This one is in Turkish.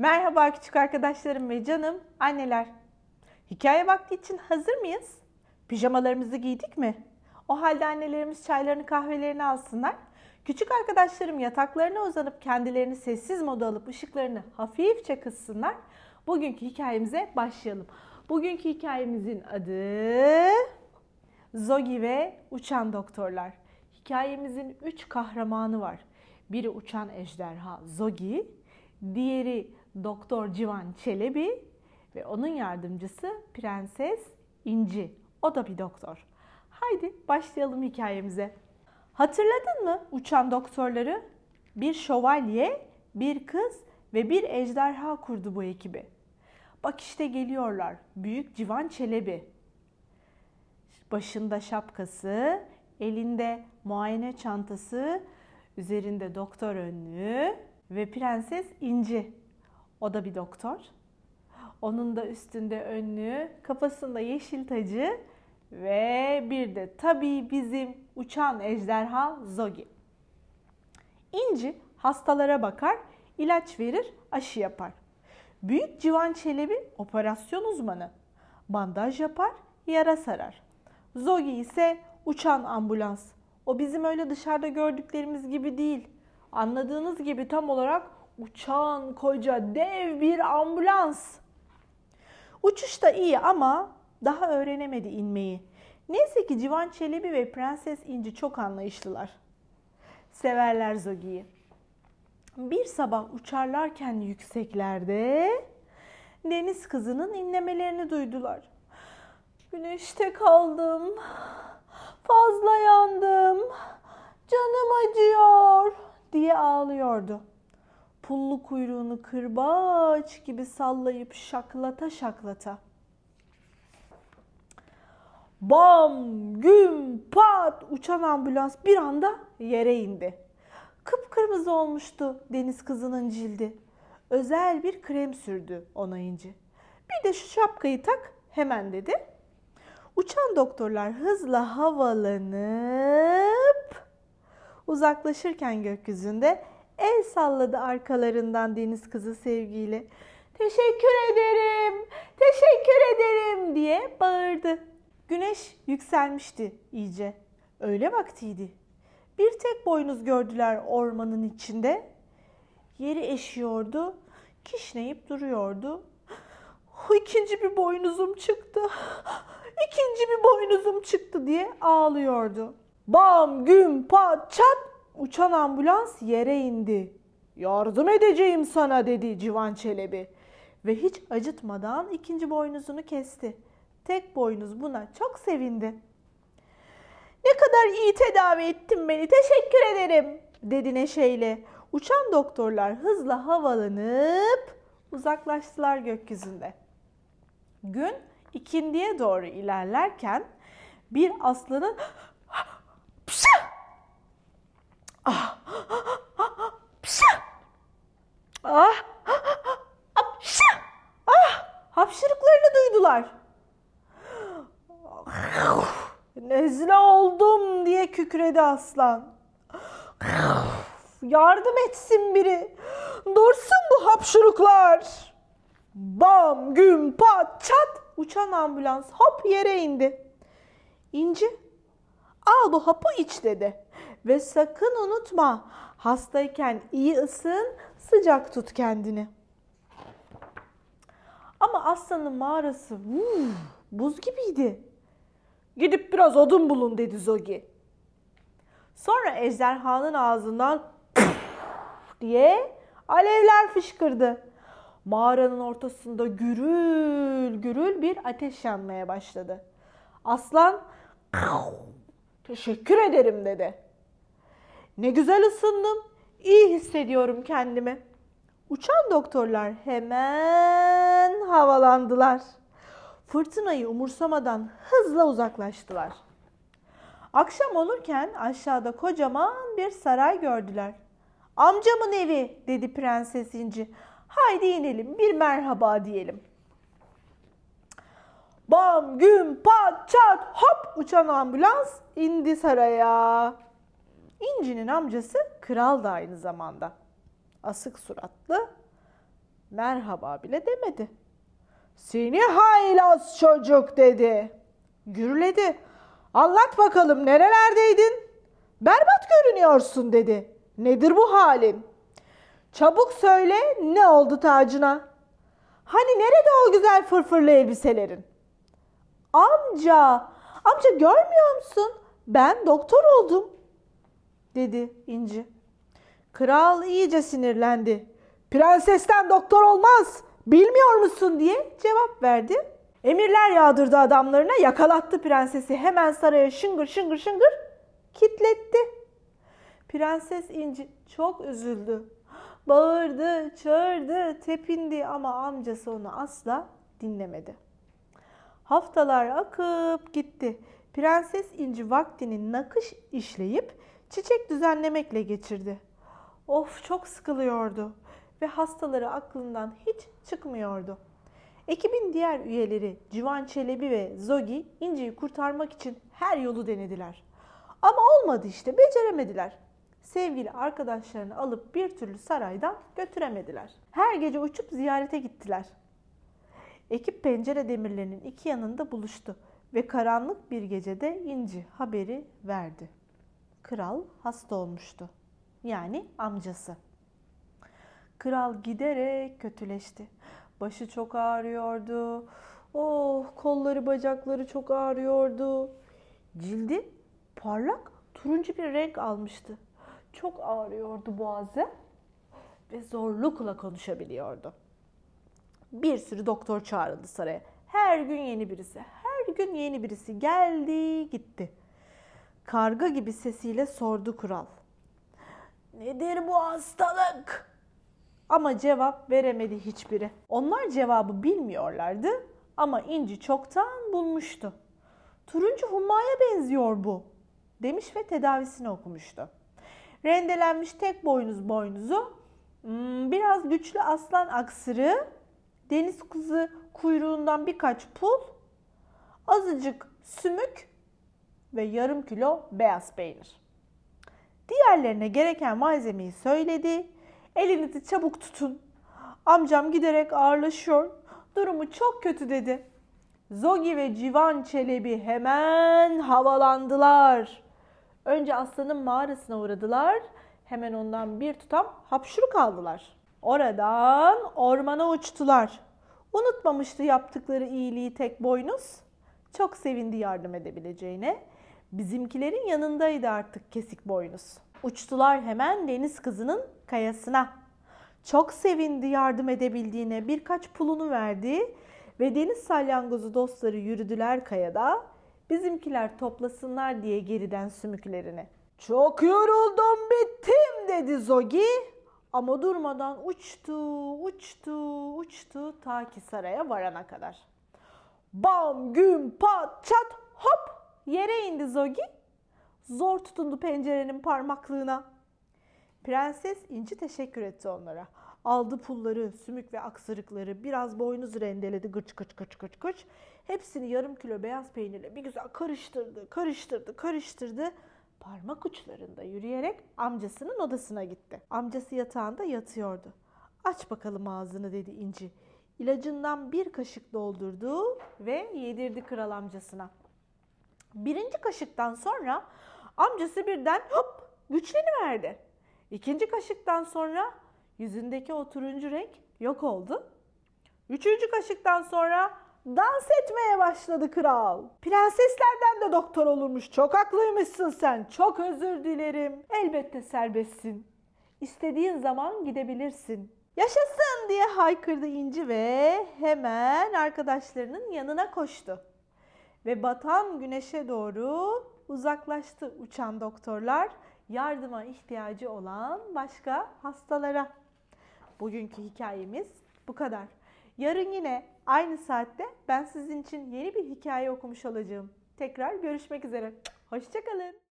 Merhaba küçük arkadaşlarım ve canım anneler. Hikaye vakti için hazır mıyız? Pijamalarımızı giydik mi? O halde annelerimiz çaylarını kahvelerini alsınlar. Küçük arkadaşlarım yataklarına uzanıp kendilerini sessiz moda alıp ışıklarını hafifçe kıssınlar. Bugünkü hikayemize başlayalım. Bugünkü hikayemizin adı Zogi ve Uçan Doktorlar. Hikayemizin üç kahramanı var. Biri uçan ejderha Zogi, diğeri Doktor Civan Çelebi ve onun yardımcısı Prenses İnci. O da bir doktor. Haydi başlayalım hikayemize. Hatırladın mı uçan doktorları? Bir şövalye, bir kız ve bir ejderha kurdu bu ekibi. Bak işte geliyorlar. Büyük Civan Çelebi. Başında şapkası, elinde muayene çantası, üzerinde doktor önlüğü ve Prenses İnci. O da bir doktor. Onun da üstünde önlüğü, kafasında yeşil tacı ve bir de tabii bizim uçan ejderha Zogi. İnci hastalara bakar, ilaç verir, aşı yapar. Büyük Civan Çelebi operasyon uzmanı. Bandaj yapar, yara sarar. Zogi ise uçan ambulans. O bizim öyle dışarıda gördüklerimiz gibi değil. Anladığınız gibi tam olarak uçan koca dev bir ambulans. Uçuşta iyi ama daha öğrenemedi inmeyi. Neyse ki Civan Çelebi ve Prenses İnci çok anlayışlılar. Severler Zogi'yi. Bir sabah uçarlarken yükseklerde deniz kızının inlemelerini duydular. Güneşte kaldım. Fazla yandım. Canım acıyor diye ağlıyordu. Pullu kuyruğunu kırbaç gibi sallayıp şaklata şaklata. Bam, güm, pat uçan ambulans bir anda yere indi. Kıpkırmızı olmuştu deniz kızının cildi. Özel bir krem sürdü ona inci. Bir de şu şapkayı tak hemen dedi. Uçan doktorlar hızla havalanıp uzaklaşırken gökyüzünde el salladı arkalarından deniz kızı sevgiyle. Teşekkür ederim, teşekkür ederim diye bağırdı. Güneş yükselmişti iyice. Öğle vaktiydi. Bir tek boynuz gördüler ormanın içinde. Yeri eşiyordu, kişneyip duruyordu. İkinci bir boynuzum çıktı. İkinci bir boynuzum çıktı diye ağlıyordu. Bam, güm, pat, çat uçan ambulans yere indi. Yardım edeceğim sana dedi Civan Çelebi. Ve hiç acıtmadan ikinci boynuzunu kesti. Tek boynuz buna çok sevindi. Ne kadar iyi tedavi ettin beni teşekkür ederim dedi neşeyle. Uçan doktorlar hızla havalanıp uzaklaştılar gökyüzünde. Gün ikindiye doğru ilerlerken bir aslanın Nezle oldum diye kükredi aslan. Yardım etsin biri. Dursun bu hapşuruklar. Bam, güm, pat, çat. Uçan ambulans hop yere indi. İnci, al bu hapı iç dedi. Ve sakın unutma, hastayken iyi ısın, sıcak tut kendini. Ama aslanın mağarası vuu, buz gibiydi. Gidip biraz odun bulun dedi Zogi. Sonra ejderhanın ağzından diye alevler fışkırdı. Mağaranın ortasında gürül gürül bir ateş yanmaya başladı. Aslan teşekkür ederim dedi. Ne güzel ısındım. İyi hissediyorum kendimi. Uçan doktorlar hemen havalandılar. Fırtınayı umursamadan hızla uzaklaştılar. Akşam olurken aşağıda kocaman bir saray gördüler. Amcamın evi dedi Prenses İnci. Haydi inelim bir merhaba diyelim. Bam, güm, pat, çat, hop uçan ambulans indi saraya. İnci'nin amcası kral da aynı zamanda. Asık suratlı, merhaba bile demedi. Seni haylaz çocuk dedi. Gürledi. Anlat bakalım nerelerdeydin? Berbat görünüyorsun dedi. Nedir bu halin? Çabuk söyle ne oldu tacına? Hani nerede o güzel fırfırlı elbiselerin? Amca, amca görmüyor musun? Ben doktor oldum, dedi İnci. Kral iyice sinirlendi. Prensesten doktor olmaz, bilmiyor musun diye cevap verdi. Emirler yağdırdı adamlarına, yakalattı prensesi. Hemen saraya şıngır şıngır şıngır kitletti. Prenses İnci çok üzüldü. Bağırdı, çağırdı, tepindi ama amcası onu asla dinlemedi. Haftalar akıp gitti. Prenses İnci vaktini nakış işleyip çiçek düzenlemekle geçirdi. Of çok sıkılıyordu ve hastaları aklından hiç çıkmıyordu. Ekibin diğer üyeleri Civan Çelebi ve Zogi İnci'yi kurtarmak için her yolu denediler. Ama olmadı işte, beceremediler. Sevgili arkadaşlarını alıp bir türlü saraydan götüremediler. Her gece uçup ziyarete gittiler. Ekip pencere demirlerinin iki yanında buluştu ve karanlık bir gecede İnci haberi verdi. Kral hasta olmuştu. Yani amcası. Kral giderek kötüleşti. Başı çok ağrıyordu. Oh, kolları bacakları çok ağrıyordu. Cildi parlak turuncu bir renk almıştı. Çok ağrıyordu boğazı ve zorlukla konuşabiliyordu. Bir sürü doktor çağrıldı saraya. Her gün yeni birisi, her gün yeni birisi geldi gitti. Karga gibi sesiyle sordu kral. Nedir bu hastalık? Ama cevap veremedi hiçbiri. Onlar cevabı bilmiyorlardı ama İnci çoktan bulmuştu. Turuncu hummaya benziyor bu demiş ve tedavisini okumuştu. Rendelenmiş tek boynuz boynuzu, hmm, biraz güçlü aslan aksırı, deniz kızı kuyruğundan birkaç pul, azıcık sümük ve yarım kilo beyaz peynir. Diğerlerine gereken malzemeyi söyledi. Elinizi çabuk tutun. Amcam giderek ağırlaşıyor. Durumu çok kötü dedi. Zogi ve Civan Çelebi hemen havalandılar. Önce aslanın mağarasına uğradılar. Hemen ondan bir tutam hapşuruk aldılar. Oradan ormana uçtular. Unutmamıştı yaptıkları iyiliği tek boynuz. Çok sevindi yardım edebileceğine. Bizimkilerin yanındaydı artık kesik boynuz. Uçtular hemen deniz kızının kayasına. Çok sevindi yardım edebildiğine birkaç pulunu verdi ve deniz salyangozu dostları yürüdüler kayada. Bizimkiler toplasınlar diye geriden sümüklerini. Çok yoruldum bittim dedi Zogi. Ama durmadan uçtu, uçtu, uçtu ta ki saraya varana kadar. Bam, güm, pat, çat, hop yere indi Zogi. Zor tutundu pencerenin parmaklığına. Prenses İnci teşekkür etti onlara. Aldı pulları, sümük ve aksırıkları, biraz boynuz rendeledi gıç gıç gıç gıç gıç. Hepsini yarım kilo beyaz peynirle bir güzel karıştırdı, karıştırdı, karıştırdı. Parmak uçlarında yürüyerek amcasının odasına gitti. Amcası yatağında yatıyordu. Aç bakalım ağzını dedi İnci. İlacından bir kaşık doldurdu ve yedirdi kral amcasına. Birinci kaşıktan sonra amcası birden hop güçleniverdi. İkinci kaşıktan sonra yüzündeki o turuncu renk yok oldu. Üçüncü kaşıktan sonra dans etmeye başladı kral. Prenseslerden de doktor olurmuş. Çok haklıymışsın sen. Çok özür dilerim. Elbette serbestsin. İstediğin zaman gidebilirsin. Yaşasın diye haykırdı İnci ve hemen arkadaşlarının yanına koştu. Ve batan güneşe doğru uzaklaştı uçan doktorlar yardıma ihtiyacı olan başka hastalara. Bugünkü hikayemiz bu kadar. Yarın yine aynı saatte ben sizin için yeni bir hikaye okumuş olacağım. Tekrar görüşmek üzere. Hoşçakalın.